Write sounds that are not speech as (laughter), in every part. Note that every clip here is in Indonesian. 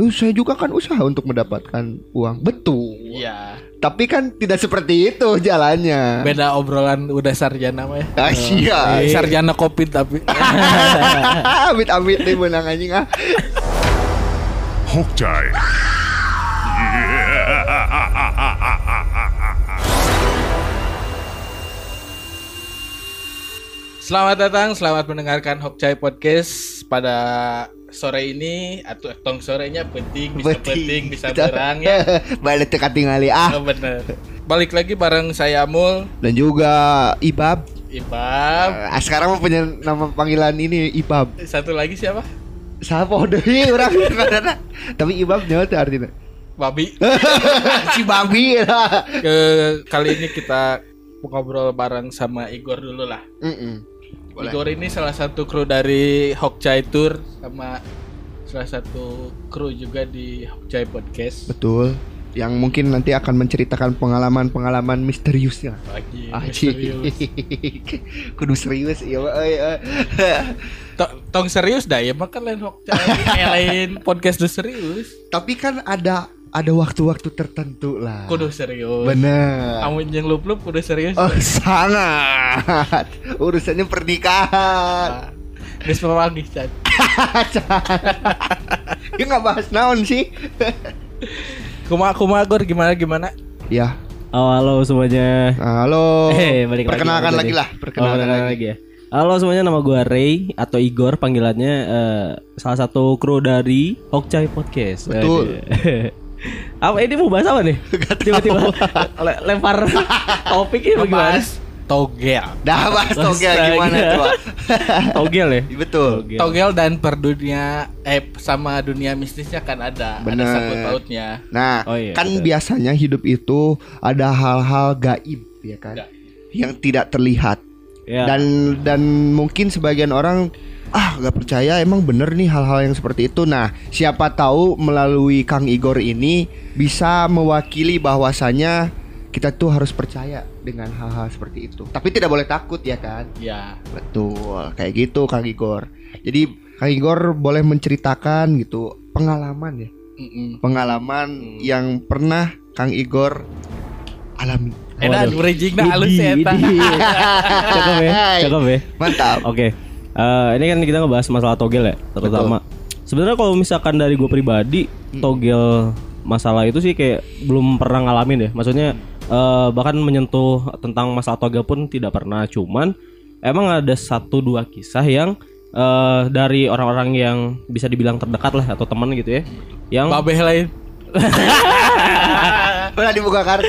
"Eh, saya juga kan usaha untuk mendapatkan uang. Betul. Iya. Tapi kan tidak seperti itu jalannya. Beda obrolan udah sarjana mah ya. Ah, sia. Eh, sarjana covid tapi. (laughs) Amit-amit nih menang anjing ah. Hokjai. Selamat datang, selamat mendengarkan Hokcai Podcast pada sore ini atau tong sorenya penting bisa penting, bisa berang ya. (laughs) Balik teka tingali ah. Oh, bener. Balik lagi bareng saya Amul, Dan juga Ibab. Ibab, Ah, sekarang mau punya nama panggilan ini Ibab. satu lagi siapa? Siapa udah orang (laughs) Tapi Ibab nyawa tuh artinya. Babi. (laughs) si babi lah. Ke, kali ini kita ngobrol bareng sama Igor dulu lah. Mm-mm. Boleh. Igor ini salah satu kru dari Hokcai Tour sama salah satu kru juga di Hokcai Podcast. Betul. Yang mungkin nanti akan menceritakan pengalaman-pengalaman misteriusnya. Lagi Aji. (laughs) Kudu serius iya Pak. Eh, eh. To- Tong serius dah ya makan lain kayak lain podcast serius. Tapi kan ada ada waktu-waktu tertentu lah. Kudu serius. Bener. Amun yang lup lup kudu serius. Oh sangat. Urusannya pernikahan. Geus pewangi Chan. (laughs) Ya nggak bahas naon sih. Kumaha kumaha Gor gimana gimana? ya. Oh, halo semuanya. Halo. Eh, balik lagi. Perkenalkan Balik lagi lah. Oh, Perkenalkan perkenalkan lagi. lagi ya. Halo semuanya, nama gua Ray atau Igor panggilannya eh, salah satu kru dari Hokcai Podcast. Betul. (laughs) Apa ini mau bahas apa nih? (laughs) Tiba-tiba le- lempar (laughs) topik ini bagaimana? Togel. Dah bahas togel Astaga. gimana coba. (laughs) Togel ya? Betul. Togel. Togel dan perdunia eh sama dunia mistisnya kan ada Bener. ada sangkut pautnya. Nah, Oh iya, kan betul. biasanya hidup itu ada hal-hal gaib ya kan. Gaib. Yang tidak terlihat. Ya. Dan dan mungkin sebagian orang ah gak percaya emang bener nih hal-hal yang seperti itu. Nah, siapa tahu melalui Kang Igor ini bisa mewakili bahwasanya kita tuh harus percaya dengan hal-hal seperti itu. Tapi tidak boleh takut ya kan? Ya. Betul, kayak gitu Kang Igor. Jadi Kang Igor boleh menceritakan gitu pengalaman ya, Mm-mm. pengalaman yang pernah Kang Igor alami. Waduh. bridging dah halus (laughs) ya. Cakep ya, cakep ya. Mantap. Oke, Eh, ini kan kita ngebahas masalah togel ya, terutama. Sebenarnya kalau misalkan dari gue pribadi, togel masalah itu sih kayak belum pernah ngalamin ya. Maksudnya eh, bahkan menyentuh tentang masalah togel pun tidak pernah. Cuman emang ada satu dua kisah yang eh, dari orang-orang yang bisa dibilang terdekat lah atau teman gitu ya, yang Babeh lain. (laughs) Pernah dibuka kartu.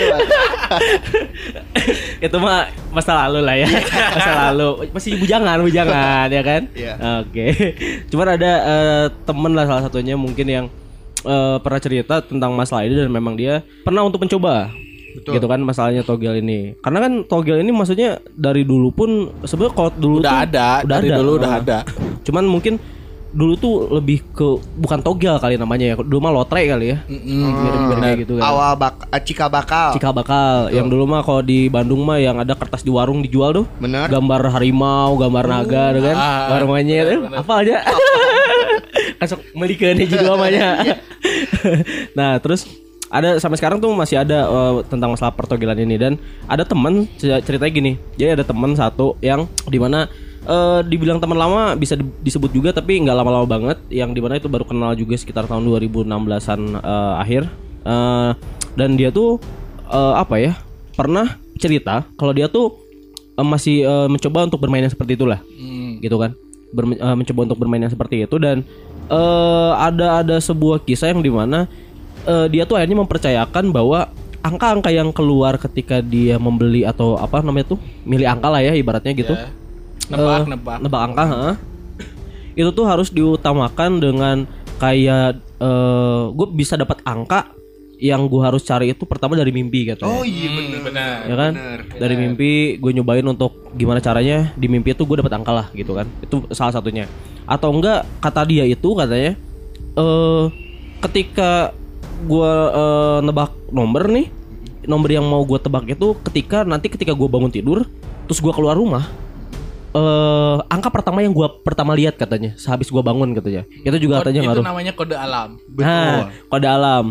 Itu mah masa lalu lah ya. (laughs) Masa lalu. Masih bujangan bujangan ya kan? Iya. oke. Cuman ada eh, temen lah salah satunya mungkin yang eh, pernah cerita tentang masalah ini dan memang dia pernah untuk mencoba. Betul. gitu kan masalahnya togel ini. Karena kan togel ini maksudnya dari dulu pun sebenarnya kalau dulu Udah tuh ada, dari dulu udah ada. cuman mungkin dulu tuh lebih ke bukan togel kali namanya ya dulu mah lotre kali ya. Kayak gitu kan. Awal bak eh, cika bakal. Cikal bakal yang dulu mah kalau di Bandung mah yang ada kertas di warung dijual tuh. Bener. gambar harimau gambar naga tuh kan. ah, gambar monyet. eh, apa aja. Kasok melikeun hiji dua namanya nah terus ada sampai sekarang tuh masih ada eh, tentang masalah pertogelan ini. Dan ada teman cer- ceritanya gini. Jadi ada teman satu yang di mana eh, dibilang teman lama bisa di- disebut juga tapi nggak lama-lama banget. Yang di mana itu baru kenal juga sekitar tahun 2016an eh, akhir. Eh, dan dia tuh eh, apa ya pernah cerita kalau dia tuh eh, masih eh, mencoba untuk bermain yang seperti itulah. Mm. gitu kan? Berme- eh, mencoba untuk bermain yang seperti itu dan eh, ada ada sebuah kisah yang di mana eh, dia tuh akhirnya mempercayakan bahwa angka-angka yang keluar ketika dia membeli atau apa namanya tuh milih angka lah ya ibaratnya gitu. Ya. Nebak, Eh, nebak. nebak angka heeh. itu tuh harus diutamakan dengan kayak eh gue bisa dapat angka yang gue harus cari itu pertama dari mimpi katanya Oh iya bener. benar. ya kan dari mimpi gue nyobain untuk gimana caranya di mimpi itu gue dapat angka lah gitu kan itu salah satunya atau enggak kata dia itu katanya eh ketika gue eh, nebak nomor nih nomor yang mau gue tebak itu ketika nanti ketika gue bangun tidur terus gue keluar rumah eh angka pertama yang gua pertama lihat katanya sehabis gua bangun katanya. Itu juga Kode- katanya itu ngaruh. namanya kode alam. Nah, kode alam.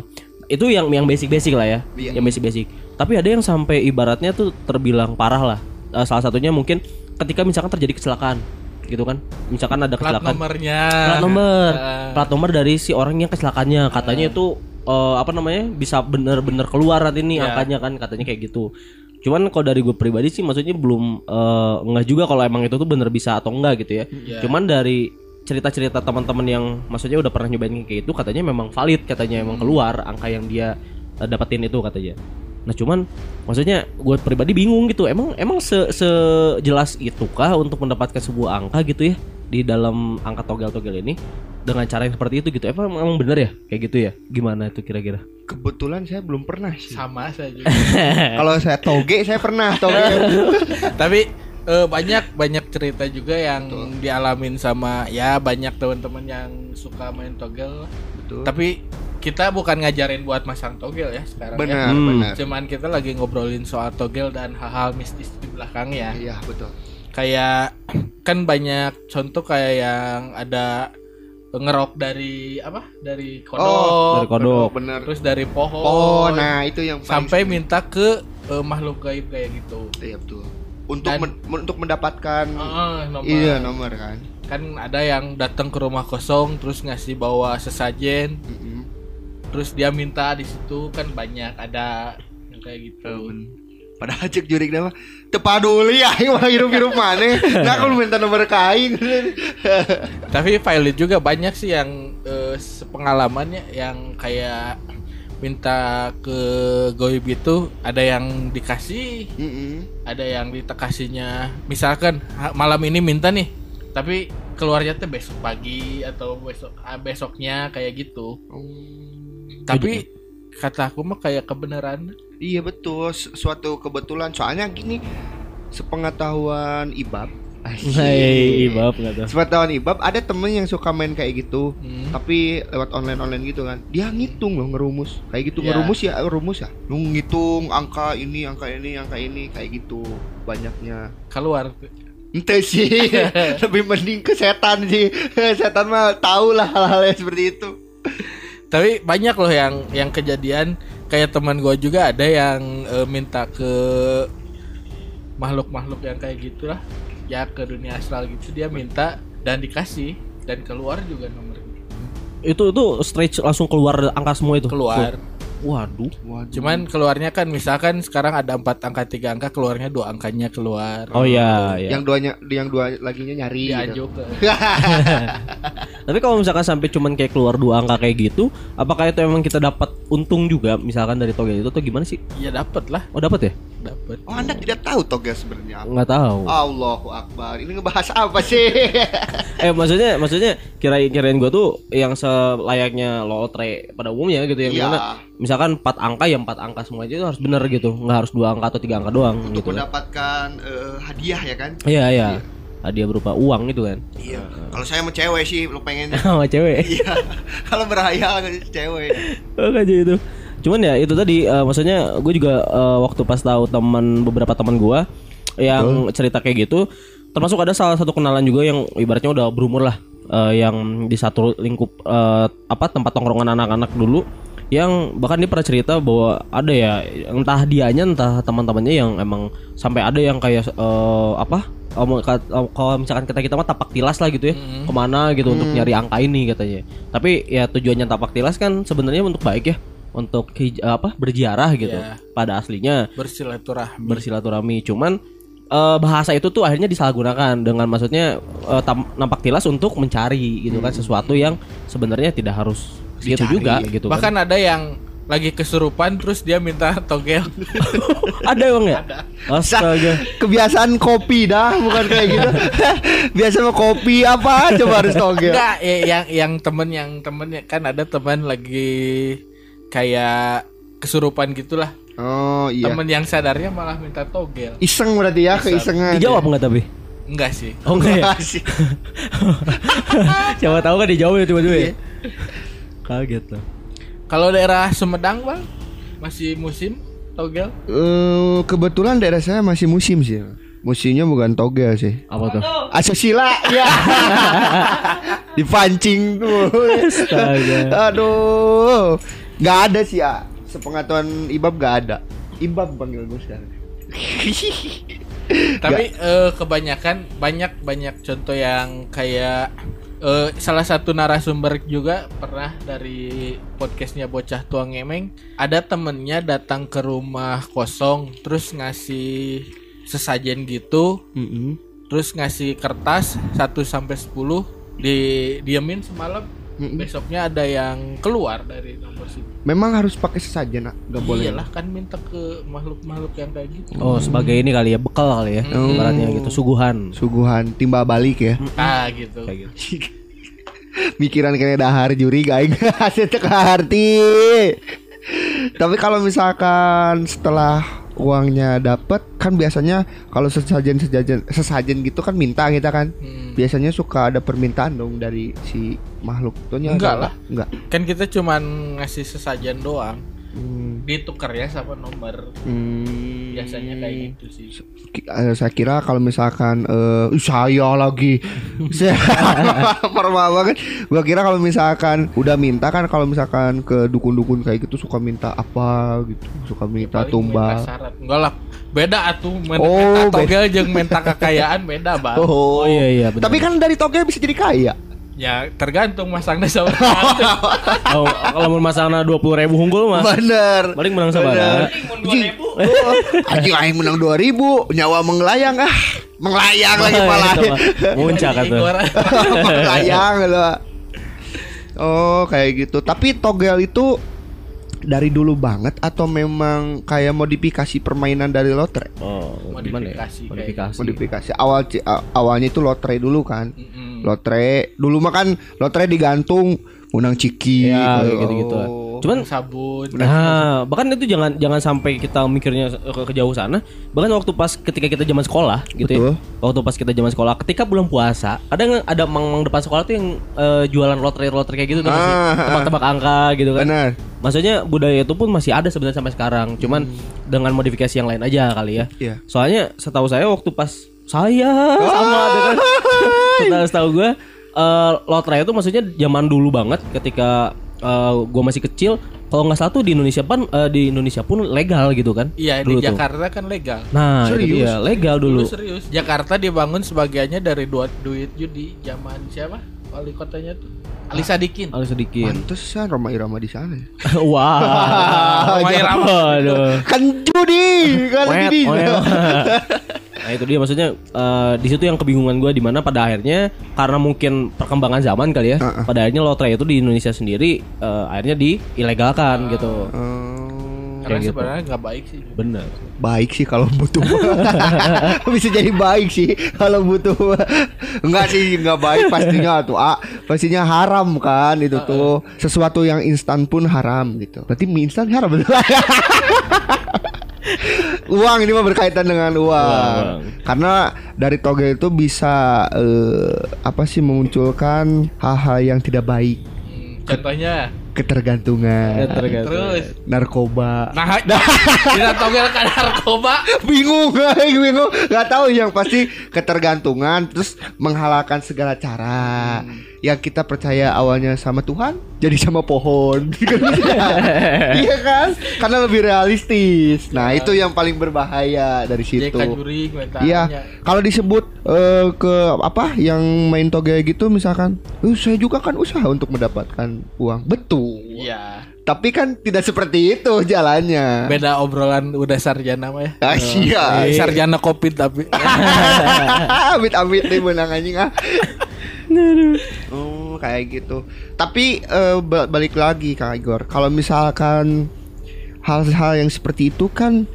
Itu yang yang basic-basic lah ya. Iya. Yang basic-basic. Tapi ada yang sampai ibaratnya tuh terbilang parah lah. Eh, salah satunya mungkin ketika misalkan terjadi kecelakaan gitu kan. Misalkan ada Plat kecelakaan nomornya. plat nomor (laughs) Ah. plat nomor dari si orang yang kecelakaannya katanya itu eh, apa namanya bisa bener-bener keluar nanti nih Ya. angkanya kan katanya kayak gitu cuman kalau dari gue pribadi sih maksudnya belum eh, enggak juga kalau emang itu tuh bener bisa atau enggak gitu ya. Ya. cuman dari cerita-cerita teman-teman yang maksudnya udah pernah nyobain kayak itu katanya memang valid katanya emang keluar angka yang dia eh, dapetin itu katanya. Nah cuman maksudnya gue pribadi bingung gitu emang emang se sejelas itukah untuk mendapatkan sebuah angka gitu ya di dalam angka togel-togel ini dengan cara yang seperti itu gitu emang emang bener ya kayak gitu ya gimana itu kira-kira Kebetulan saya belum pernah sih. sama saja. (laughs) Kalau saya toge saya pernah toge. (laughs) Tapi eh, banyak banyak cerita juga yang dialamin sama ya banyak teman-teman yang suka main togel. Betul. Tapi kita bukan ngajarin buat masang togel ya sekarang ya. benar, Hmm. benar. Cuman kita lagi ngobrolin soal togel dan hal-hal mistis di belakangnya. Iya, betul. Kayak kan banyak contoh kayak yang ada ngerok dari apa? Dari kodok, Oh, dari kodok benar. terus dari pohon. Oh, nah itu yang paling sampai sering. minta ke eh, makhluk gaib kayak gitu. Iya betul. Untuk Dan- men- untuk mendapatkan Heeh, nomor. iya nomor kan. Kan ada yang datang ke rumah kosong terus ngasih bawa sesajen, Mm-mm. terus dia minta di situ kan banyak ada yang kayak gitu. Padahal cek jurik nama tepaduli ya (laughs) mah hirup-hirup mana. Nah kalau minta nomor kain. (laughs) Tapi valid juga banyak sih yang eh, sepengalamannya yang kayak minta ke goib itu ada yang dikasih, Mm-mm. ada yang dikasihnya misalkan malam ini minta nih, tapi keluarnya tuh besok pagi atau besok ah, besoknya kayak gitu. Oh. Tapi kata aku mah kayak kebenaran. Iya betul, Su- suatu kebetulan. Soalnya gini, sepengetahuan Ibab. (laughs) Hei, ibab nggak tuh Sepengetahuan Ibab ada temen yang suka main kayak gitu. Hmm. Tapi lewat online-online gitu kan. Dia ngitung loh ngerumus. Kayak gitu Ya. ngerumus ya, rumus ya. Lu ngitung angka ini, angka ini, angka ini kayak gitu banyaknya. Keluar. Ente sih (laughs) lebih mending ke setan sih. (laughs) setan mah tahu lah hal-hal yang seperti itu. Tapi banyak loh yang yang kejadian. Kayak teman gua juga ada yang eh, minta ke makhluk-makhluk yang kayak gitulah. Ya ke dunia astral gitu. Dia minta dan dikasih dan keluar juga nomornya. Itu itu straight langsung keluar angka semua itu? Keluar waduh. Cuman keluarnya kan misalkan sekarang ada empat angka tiga angka keluarnya dua angkanya keluar. Oh iya iya. Yang duanya yang dua laginya nyari gitu. diajuk (laughs) ke (laughs) Tapi kalau misalkan sampai cuman kayak keluar dua angka kayak gitu, apakah itu emang kita dapat untung juga misalkan dari togel itu atau gimana sih? ya dapet lah. Oh dapat ya? Dapet Oh, Anda tidak tahu togel sebenarnya apa? Nggak tahu. Allahu Akbar. Ini ngebahas apa sih? (laughs) Eh maksudnya maksudnya kirain kirain gua tuh yang selayaknya lotre pada umumnya gitu yang Iya. di mana misalkan empat angka ya empat angka semua aja itu harus bener gitu, nggak harus dua angka atau tiga angka doang Untuk gitu. kan. mendapatkan eh, hadiah ya kan? Iya iya. Hadiah berupa uang gitu kan. Iya. Kalau saya mau cewek sih, lo pengen. (laughs) Sama cewek. Iya. Kalau berhayal cewek. Makanya itu. Cuman ya itu tadi eh, maksudnya gue juga eh, waktu pas tahu teman beberapa teman gue yang cerita kayak gitu, termasuk ada salah satu kenalan juga yang ibaratnya udah berumur lah, eh, yang di satu lingkup eh, apa tempat tongkrongan anak-anak dulu, yang bahkan dia pernah cerita bahwa ada ya entah dianya entah teman-temannya yang emang sampai ada yang kayak eh, apa om- kalau misalkan kita kita mah tapak tilas lah gitu ya ke mana gitu untuk nyari angka ini katanya. Tapi ya tujuannya tapak tilas kan sebenarnya untuk baik ya untuk hij- apa berziarah gitu Iya. pada aslinya bersilaturahmi bersilaturahmi cuman eh, bahasa itu tuh akhirnya disalahgunakan dengan maksudnya eh, tam- nampak tilas untuk mencari gitu kan sesuatu yang sebenarnya tidak harus gitu Dicari. juga gitu kan. bahkan ada yang lagi kesurupan terus dia minta togel (laughs) ada emang ya astaga (laughs) Kebiasaan kopi dah, bukan kayak gitu. (laughs) Biasa mau kopi apa coba harus togel. Enggak, ya, yang yang temen yang temennya kan ada teman lagi kayak kesurupan gitulah. Oh iya. Temen yang sadarnya malah minta togel. Iseng berarti ya, keisengan. dijawab nggak tapi Enggak sih. oh enggak ya (laughs) siapa tahu kan dijawab ya tiba-tiba ya kaget tuh Kalau daerah Sumedang, Bang, masih musim togel? Eh, kebetulan daerah saya masih musim sih. Musimnya bukan togel sih. Apa tuh? Asusila ya. (laughs) Dipancing tuh. Astaga. Aduh. Nggak ada sih ya. Sepengetahuan Ibab nggak ada. Ibab panggil gue sekarang. (laughs) Tapi eh, kebanyakan banyak banyak contoh yang kayak eh, salah satu narasumber juga pernah dari podcastnya bocah tua ngemeng ada temennya datang ke rumah kosong terus ngasih sesajen gitu Mm-mm. terus ngasih kertas 1 sampai 10 di diemin semalam Mm-mm. besoknya ada yang keluar dari nomor situ Memang harus pakai sesajen, nak. Nggak boleh. iyalah kan minta ke makhluk-makhluk yang kayak gitu Oh, sebagai ini kali ya, bekal kali ya. Ibaratnya gitu, suguhan. Suguhan timbal balik ya. ah gitu Kayak gitu. (laughs) Mikiran kayaknya dahar juri gaing (laughs) hasil teka arti. Tapi kalau misalkan setelah uangnya dapat kan biasanya kalau sesajen sesajen sesajen gitu kan minta kita kan. Hmm. Biasanya suka ada permintaan dong dari si makhluk itunya. Enggak lah. Enggak. kan kita cuman ngasih sesajen doang Hmm. ditukar ya sama nomor. Hmm. biasanya kayak gitu sih. Eh, saya kira kalau misalkan eh ih, saya lagi. (laughs) Saya (laughs) banget. Gua kira kalau misalkan udah minta kan kalau misalkan ke dukun-dukun kayak gitu suka minta apa gitu. Suka minta Paling tumbal. minta enggak lah. Beda atuh. Men Oh, beda. togel jeung minta kekayaan beda bang. (laughs) Oh, Oh, iya, iya, benar. tapi kan dari togel bisa jadi kaya ya tergantung masangnya sama. (laughs) Oh, kalau mau masangna 20 ribu hunggul mah. bener Paling menang sabaraha. Ji- Oh, anjing aing menang 2000 nyawa menglayang ah menglayang lagi pala Itu mah, Muncak atuh. Igor. Sayang lo. Oh kayak gitu. Tapi togel itu dari dulu banget atau memang kayak modifikasi permainan dari lotre? Oh, gimana ya? Modifikasi Modifikasi. Modifikasi awal awalnya itu lotre dulu kan. Mm-mm. Lotre dulu mah kan lotre digantung unang ciki. Ya, Oh. gitu-gitu. Cuman sabun Nah, bahkan itu jangan jangan sampai kita mikirnya ke, ke jauh sana. Bahkan waktu pas ketika kita zaman sekolah gitu Betul. ya. Waktu pas kita zaman sekolah, ketika bulan puasa, ada nggak ada mang-mang depan sekolah tuh yang eh, jualan lotre-lotre kayak gitu tuh masih Ah, tebak-tebak angka gitu kan. Benar. Maksudnya budaya itu pun masih ada sebenarnya sampai sekarang, cuman dengan modifikasi yang lain aja kali ya. Iya. Soalnya setahu saya waktu pas saya sama (laughs) dengan setahu setahu gue eh, lotre itu maksudnya zaman dulu banget ketika eh, gue masih kecil. Kalau nggak salah tuh di Indonesia pun eh, di Indonesia pun legal gitu kan? iya Dulu di tuh. Jakarta kan legal Nah, itu Serius? dia legal dulu. Dulu serius Jakarta dibangun sebagiannya dari duit duit judi zaman siapa wali kotanya tuh Ali Sadikin Harus sedikit. Pantesan Roma Irama di sana. ya. (laughs) Wah. (laughs) Roma Irama. Aduh. Kan judi, kan judi. (laughs) Nah itu dia maksudnya eh, di situ yang kebingungan gue di mana pada akhirnya karena mungkin perkembangan zaman kali ya Uh-uh. pada akhirnya lotre itu di Indonesia sendiri eh, akhirnya diilegalkan gitu Oh. karena gitu. sebenarnya nggak baik sih bener baik sih kalau butuh. (laughs) Bisa jadi baik sih kalau butuh. Enggak sih enggak baik pastinya tuh ah pastinya haram kan itu tuh. Sesuatu yang instan pun haram gitu. Berarti mie instan haram. (laughs) Uang ini mah berkaitan dengan uang, Uang. karena dari toge itu bisa eh, apa sih memunculkan hal-hal yang tidak baik. Contohnya ketergantungan. Terus? Narkoba. Nah kita togel kan narkoba. Bingung (laughs) bingung. Nggak tahu yang pasti ketergantungan terus menghalalkan segala cara yang kita percaya awalnya sama Tuhan jadi sama pohon (laughs) iya kan karena lebih realistis nah itu yang paling berbahaya dari situ Iya, kalau disebut eh, ke apa yang main toge gitu misalkan, "Uh, saya juga kan usaha untuk mendapatkan uang." Betul. iya Tapi kan tidak seperti itu jalannya. beda obrolan udah sarjana mah ya Ah, iya. Eh, sarjana covid tapi (laughs) Amit-amit deh menang anjing ah. Oh, kayak gitu. Tapi ba- balik lagi Kak Igor, kalau misalkan hal-hal yang seperti itu kan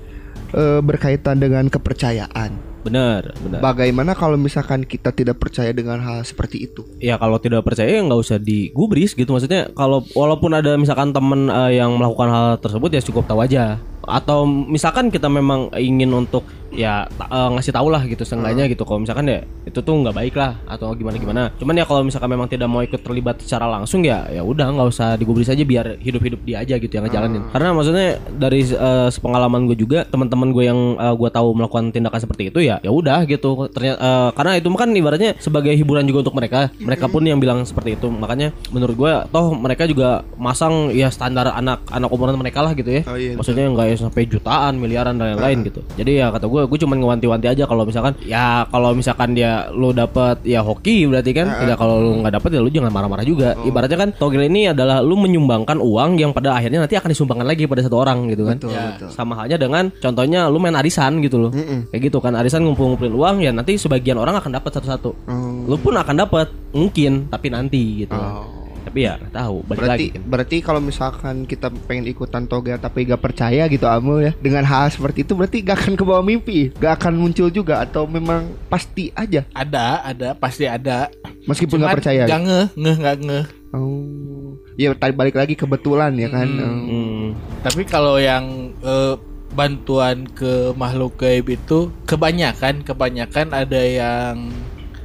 eh, berkaitan dengan kepercayaan. bener bener Bagaimana kalau misalkan kita tidak percaya dengan hal seperti itu? ya kalau tidak percaya ya nggak usah digubris gitu maksudnya kalau walaupun ada misalkan temen eh, yang melakukan hal tersebut ya cukup tahu aja atau misalkan kita memang ingin untuk ya eh, ngasih tahu lah gitu seenggaknya gitu. Kalau misalkan ya itu tuh nggak baik lah atau gimana gimana cuman ya kalau misalkan memang tidak mau ikut terlibat secara langsung ya ya udah nggak usah digubris aja biar hidup hidup dia aja gitu yang ngejalanin. Karena maksudnya dari eh, sepengalaman gue juga teman-teman gue yang eh, gue tahu melakukan tindakan seperti itu ya ya udah gitu. Ternyata eh, karena itu kan ibaratnya sebagai hiburan juga untuk mereka. Mereka pun yang bilang seperti itu. Makanya menurut gue toh mereka juga masang ya standar anak anak umuran mereka lah gitu ya. Oh, iya, maksudnya nggak ya sampai jutaan miliaran dan lain-lain gitu. Jadi ya kata gue gue cuman ngewanti-wanti aja kalau misalkan ya kalau misalkan dia lu dapat ya hoki berarti kan ya kalau lu nggak dapat ya lu jangan marah-marah juga ibaratnya kan togel ini adalah lu menyumbangkan uang yang pada akhirnya nanti akan disumbangkan lagi pada satu orang gitu kan Betul, Ya. betul. sama halnya dengan contohnya lu main arisan gitu loh kayak gitu kan arisan ngumpul-ngumpulin uang ya nanti sebagian orang akan dapat satu-satu Oh. lu pun akan dapat mungkin tapi nanti gitu Oh. Tapi ya nggak tahu balik Berarti lagi berarti kalau misalkan kita pengen ikutan toga tapi gak percaya gitu Amul ya dengan hal seperti itu berarti gak akan ke bawah mimpi, gak akan muncul juga atau memang pasti aja Ada, ada, pasti ada. meskipun Cuman gak percaya. Gak ngeh, ngeh, gak ngeh. Oh. Ya tadi balik lagi kebetulan ya kan. Oh. Hmm. Tapi kalau yang eh, bantuan ke makhluk gaib itu kebanyakan, kebanyakan ada yang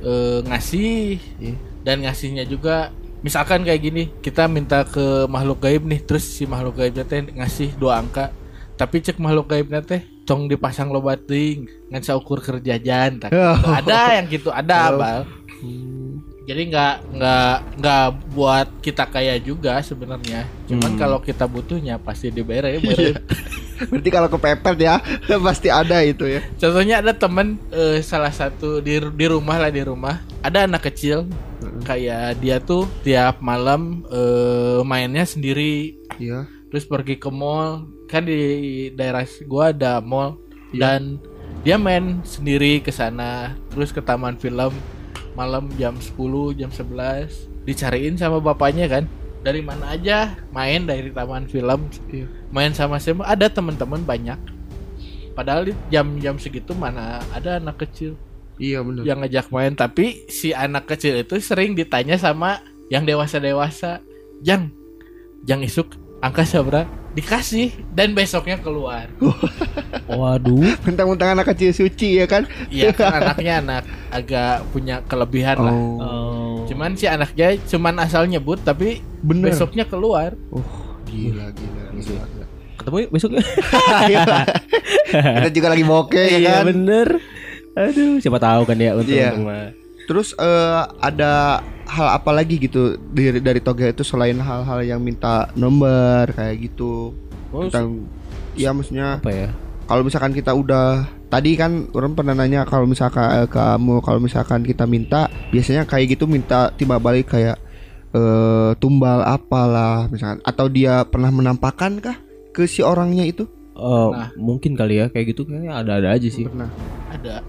eh, ngasih Iya. dan ngasihnya juga. Misalkan kayak gini, kita minta ke makhluk gaib nih, terus si makhluk gaibnya teh ngasih dua angka. Tapi cek makhluk gaibnya teh tong dipasang lo bating ngan saukur kerjajan tak. Oh. ada yang gitu ada bal jadi nggak nggak nggak buat kita kaya juga sebenarnya cuman kalau kita butuhnya pasti dibayar ya bayar. Berarti kalau kepepet ya (laughs) pasti ada itu ya. contohnya ada temen eh, salah satu di di rumah lah di rumah ada anak kecil kayak dia tuh tiap malam eh, mainnya sendiri. Iya. terus pergi ke mall. Kan di daerah gua ada mall. Dan dia main sendiri ke sana. Terus ke taman film malam jam 10 jam 11 dicariin sama bapaknya kan. Dari mana aja? Main dari taman film. Iya. main sama siapa? Ada teman-teman banyak. Padahal di jam-jam segitu mana ada anak kecil Iya benar. yang ngajak main tapi si anak kecil itu sering ditanya sama yang dewasa-dewasa jang jang isuk angka sabra dikasih dan besoknya keluar (laughs) waduh Mentang-mentang anak kecil suci ya kan. iya kan anaknya anak agak punya kelebihan lah Oh. Oh. cuman si anaknya cuman asal nyebut tapi Bener. besoknya keluar Oh, gila gila. gila. ketemu yuk besok (laughs) Kita juga lagi bokeh ya iya kan. bener aduh siapa tahu kan ya untuk Iya. mah Terus eh, ada hal apa lagi gitu dari dari toga itu selain hal-hal yang minta nomor kayak gitu. Oh, Tentang ya maksudnya apa ya kalau misalkan kita udah tadi kan orang pernah nanya kalau misalkan eh, kamu kalau misalkan kita minta biasanya kayak gitu minta tiba balik kayak eh tumbal apalah misalkan atau dia pernah menampakkan kah ke si orangnya itu Oh, Nah. mungkin kali ya kayak gitu kayaknya ada-ada aja sih. pernah ada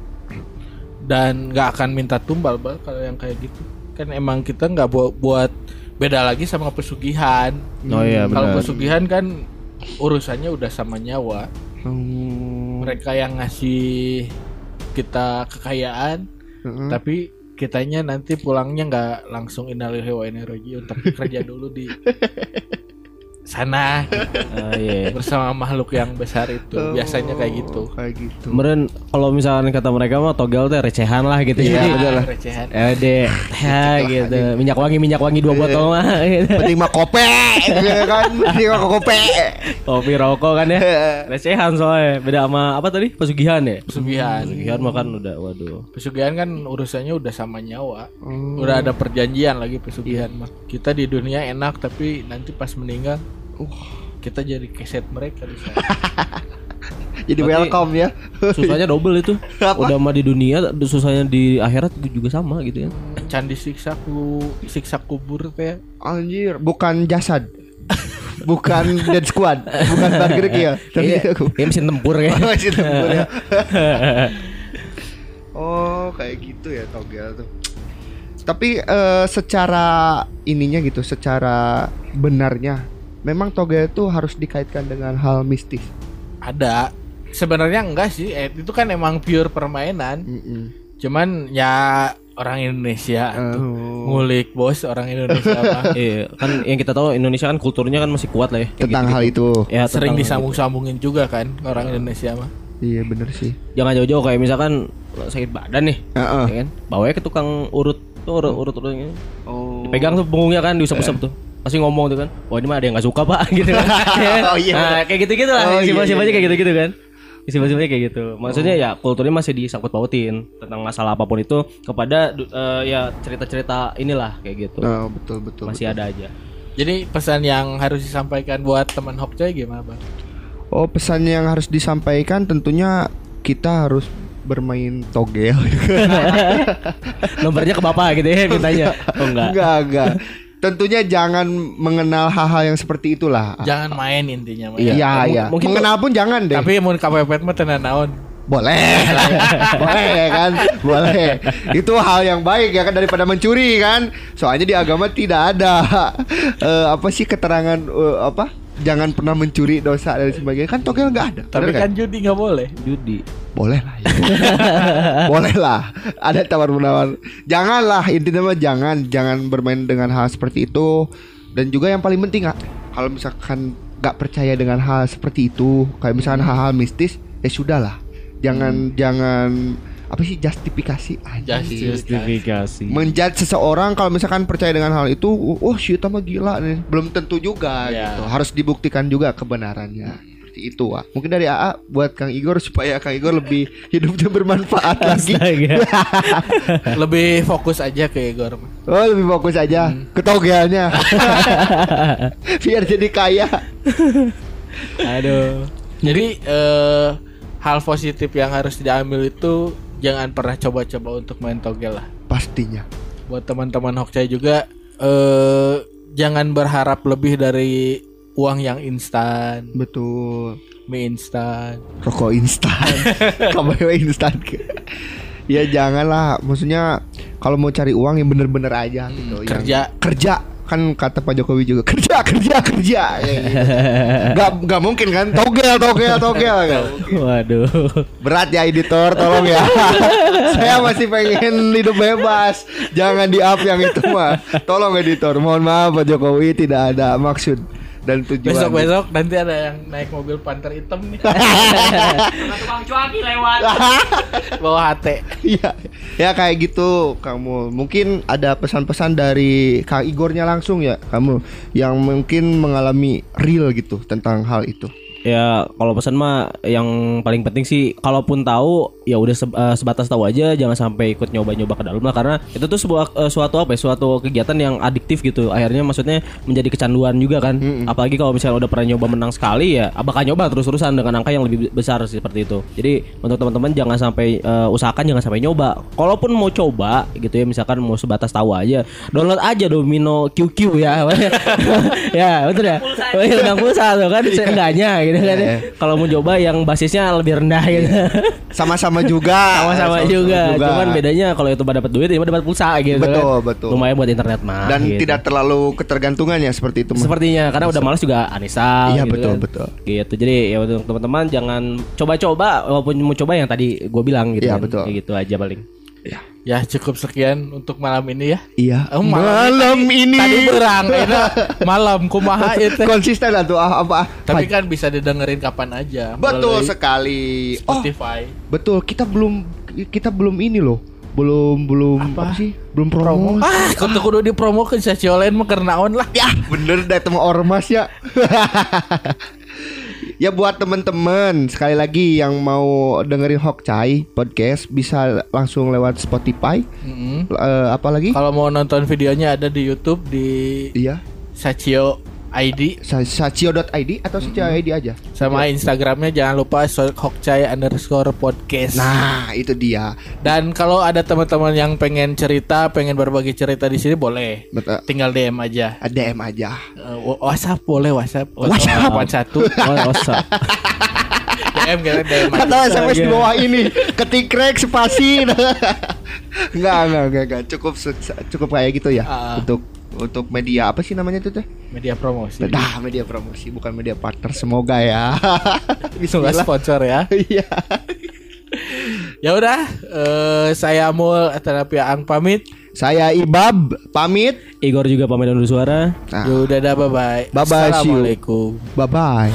dan nggak akan minta tumbal bal kalau yang kayak gitu. Kan emang kita nggak buat buat beda lagi sama pesugihan. Oh iya kalau pesugihan kan urusannya udah sama nyawa. Hmm, mereka yang ngasih kita kekayaan heeh. tapi kitanya nanti pulangnya nggak langsung innalillahi wa inna raji'un tapi kerja dulu di (laughs) sana Ah, iya. bersama makhluk yang besar itu biasanya kayak gitu Oh, kayak gitu Kemudian kalau misalkan kata mereka mah togel teh recehan lah gitu Iya, ya. betul lah. recehan. Eh deh, (laughs) ya gitu. Minyak wangi minyak wangi dua botol mah. gitu. penting mah kope ya kan penting mah kope Kopi rokok kan ya. Recehan soalnya. Beda sama apa tadi? Pesugihan ya? pesugihan Pesugihan mah kan udah waduh. Pesugihan kan urusannya udah sama nyawa. Udah ada perjanjian lagi pesugihan mah. Kita di dunia enak tapi nanti pas meninggal uh kita jadi keset mereka di sana. (laughs) jadi Berarti- welcome ya Susahnya double itu. (laughs) Apa? Udah mah di dunia, susahnya di akhirat juga sama gitu ya. Candi siksa ku siksa kubur teh. anjir bukan jasad (laughs) bukan dead squad bukan burger ya tapi Iya, aku Kayak mesin tempur ya. masih tempur ya oh kayak gitu ya togel tuh tapi eh, secara ininya gitu secara benarnya memang togel itu harus dikaitkan dengan hal mistis Ada. Sebenarnya enggak sih. Eh, itu kan emang pure permainan. Mm-mm. Cuman ya orang Indonesia tuh. Oh. ngulik bos orang Indonesia mah. (laughs) Iya, kan yang kita tahu Indonesia kan kulturnya kan masih kuat lah ya. Tentang hal itu Ya, Sering disambung-sambungin juga kan orang Indonesia mah. Iya bener sih. Jangan jauh-jauh kayak misalkan sakit badan nih, Heeh. ya kan? Bawanya ke tukang urut tuh urut urut urutnya. Oh. Pegang tuh punggungnya kan diusap-usap tuh. Pasti ngomong tuh kan. Wah ini mah ada yang gak suka pak (laughs) gitu kan. (laughs) Oh, iya. Nah kayak gitu-gitu lah. Oh, iya, Simpel-simpelnya iya, kayak gitu-gitu kan. Simpel-simpelnya kayak gitu. Maksudnya ya kulturnya masih disangkut pautin tentang masalah apa pun itu kepada eh, ya cerita-cerita inilah kayak gitu. Oh, betul betul. Masih ada aja. Jadi pesan yang harus disampaikan buat teman Hokcoy gimana bang? Oh pesan yang harus disampaikan tentunya kita harus bermain togel. (laughs) Nomornya ke bapak gitu ya mintanya. Oh enggak. enggak enggak. Tentunya jangan mengenal hal-hal yang seperti itulah. Jangan main intinya. Iya Mung- iya. mungkin mengenal pun jangan deh. Tapi mau kepepet mah tenan naon. boleh lah (laughs) ya. boleh ya kan boleh itu hal yang baik ya kan daripada mencuri kan soalnya di agama tidak ada eh, apa sih keterangan eh, apa jangan pernah mencuri dosa dan sebagainya. Kan togel nggak ada Tapi Bener kan? judi nggak boleh. Judi. boleh lah ya. (laughs) boleh lah ada tawar menawar. Janganlah intinya mah jangan. Jangan bermain dengan hal seperti itu. Dan juga yang paling penting Kak, kalau misalkan nggak percaya dengan hal seperti itu kayak misalkan hal-hal mistis ya sudahlah. Jangan jangan apa sih justifikasi aja. Justifikasi. menjudge seseorang kalau misalkan percaya dengan hal itu oh shit mah gila nih belum tentu juga Ya. gitu harus dibuktikan juga kebenarannya seperti itu Wak. mungkin dari AA buat Kang Igor supaya Kang Igor lebih (laughs) hidupnya bermanfaat lagi Astaga. (laughs) Lebih fokus aja ke Igor. oh lebih fokus aja ke togelnya (laughs) biar jadi kaya Aduh. Jadi eh, hal positif yang harus diambil itu jangan pernah coba-coba untuk main togel lah. pastinya. Buat teman-teman Hokcai juga eh, jangan berharap lebih dari uang yang instan, betul. Mie instan. rokok instan. (laughs) KBW instan. Ya janganlah. Maksudnya kalau mau cari uang yang bener-bener aja gitu. Yang- kerja. Kan kata Pak Jokowi juga (laughs) kerja kerja kerja. Ya, gitu. (laughs) nggak nggak mungkin kan? Togel togel togel. Waduh. berat ya editor tolong ya. (laughs) Saya masih pengen hidup bebas. Jangan di up yang itu mah. Tolong editor. Mohon maaf Pak Jokowi tidak ada maksud dan tujuan Besok-besok nanti ada yang naik mobil panter hitam nih. (laughs) Tukang cuaki lewat. (laughs) Bawa HT. Iya, ya kayak gitu kamu. Mungkin ada pesan-pesan dari Kang Igornya langsung ya kamu yang mungkin mengalami real gitu tentang hal itu. Ya kalau pesan mah yang paling penting sih kalaupun tahu ya udah se- eh, sebatas tahu aja jangan sampai ikut nyoba-nyoba ke dalam lah. Karena itu tuh sebuah eh, suatu apa ya suatu kegiatan yang adiktif gitu. Akhirnya maksudnya menjadi kecanduan juga kan. Apalagi kalau misalnya udah pernah nyoba menang sekali ya bakal nyoba terus-terusan dengan angka yang lebih besar sih seperti itu. Jadi untuk teman-teman jangan sampai eh, usahakan jangan sampai nyoba. Kalaupun mau coba gitu ya misalkan mau sebatas tahu aja download aja Domino QQ ya. (laughs) Ya betul ya? Iya, tentang pulsa tuh kan seenggaknya gitu kan ya. Kalau mau coba yang basisnya lebih rendah gitu. Sama-sama juga. Sama-sama Sama-sama juga. Cuman bedanya kalau itu dapat duit ya dapat pulsa gitu Betul, kan. betul. Lumayan buat internet mah. Dan gitu. tidak terlalu ketergantungan ya seperti itu. Sepertinya karena udah malas juga uninstall Iya, gitu betul, kan. betul. Gitu. Jadi ya untuk teman-teman jangan coba-coba walaupun mau coba yang tadi gue bilang gitu Iya, kan. betul. Gitu aja paling. Ya cukup sekian untuk malam ini ya. Iya. Oh, malam, ini. Tadi berang, ini malam kumaha (laughs) itu. Konsisten lah tuh ah, apa? Tapi kan bisa didengerin kapan aja. betul sekali. Oh, Spotify. betul. Kita belum kita belum ini loh. Belum belum apa, sih? Belum promo. Ah, kudu kudu dipromokeun sa Ciolen mah keur naon lah. Ya bener datang ormas ya (laughs) Ya buat temen-temen Sekali lagi yang mau dengerin Hokcai podcast Bisa langsung lewat Spotify Mm-mm. Eh, Apa lagi? Kalau mau nonton videonya ada di YouTube di Iya Sacio ID Sa- Sacio.id atau Sacio.id aja sama Instagramnya jangan lupa Hokcai underscore podcast. Nah itu dia Dan kalau ada teman-teman yang pengen cerita, pengen berbagi cerita di sini boleh. Betul Tinggal DM aja. DM aja Eh, WhatsApp boleh WhatsApp. WhatsApp. satu. Oh, usah. DM DM. Kata SMS di bawah ini Ketik rek spasi Enggak (laughs) enggak enggak. Cukup cukup kayak gitu ya Ah. Untuk untuk media apa sih namanya itu teh? Media promosi. Nah, media promosi bukan media partner. Semoga ya. (laughs) Nggak Bismillah. sponsor ya. (laughs) Iya. Ya udah, eh, saya Mul Terapi Ang pamit. Saya Ibab pamit. Igor juga pamit undur suara. Nah, Ya udah dah bye bye. Bye-bye, see you. Assalamualaikum. bye bye.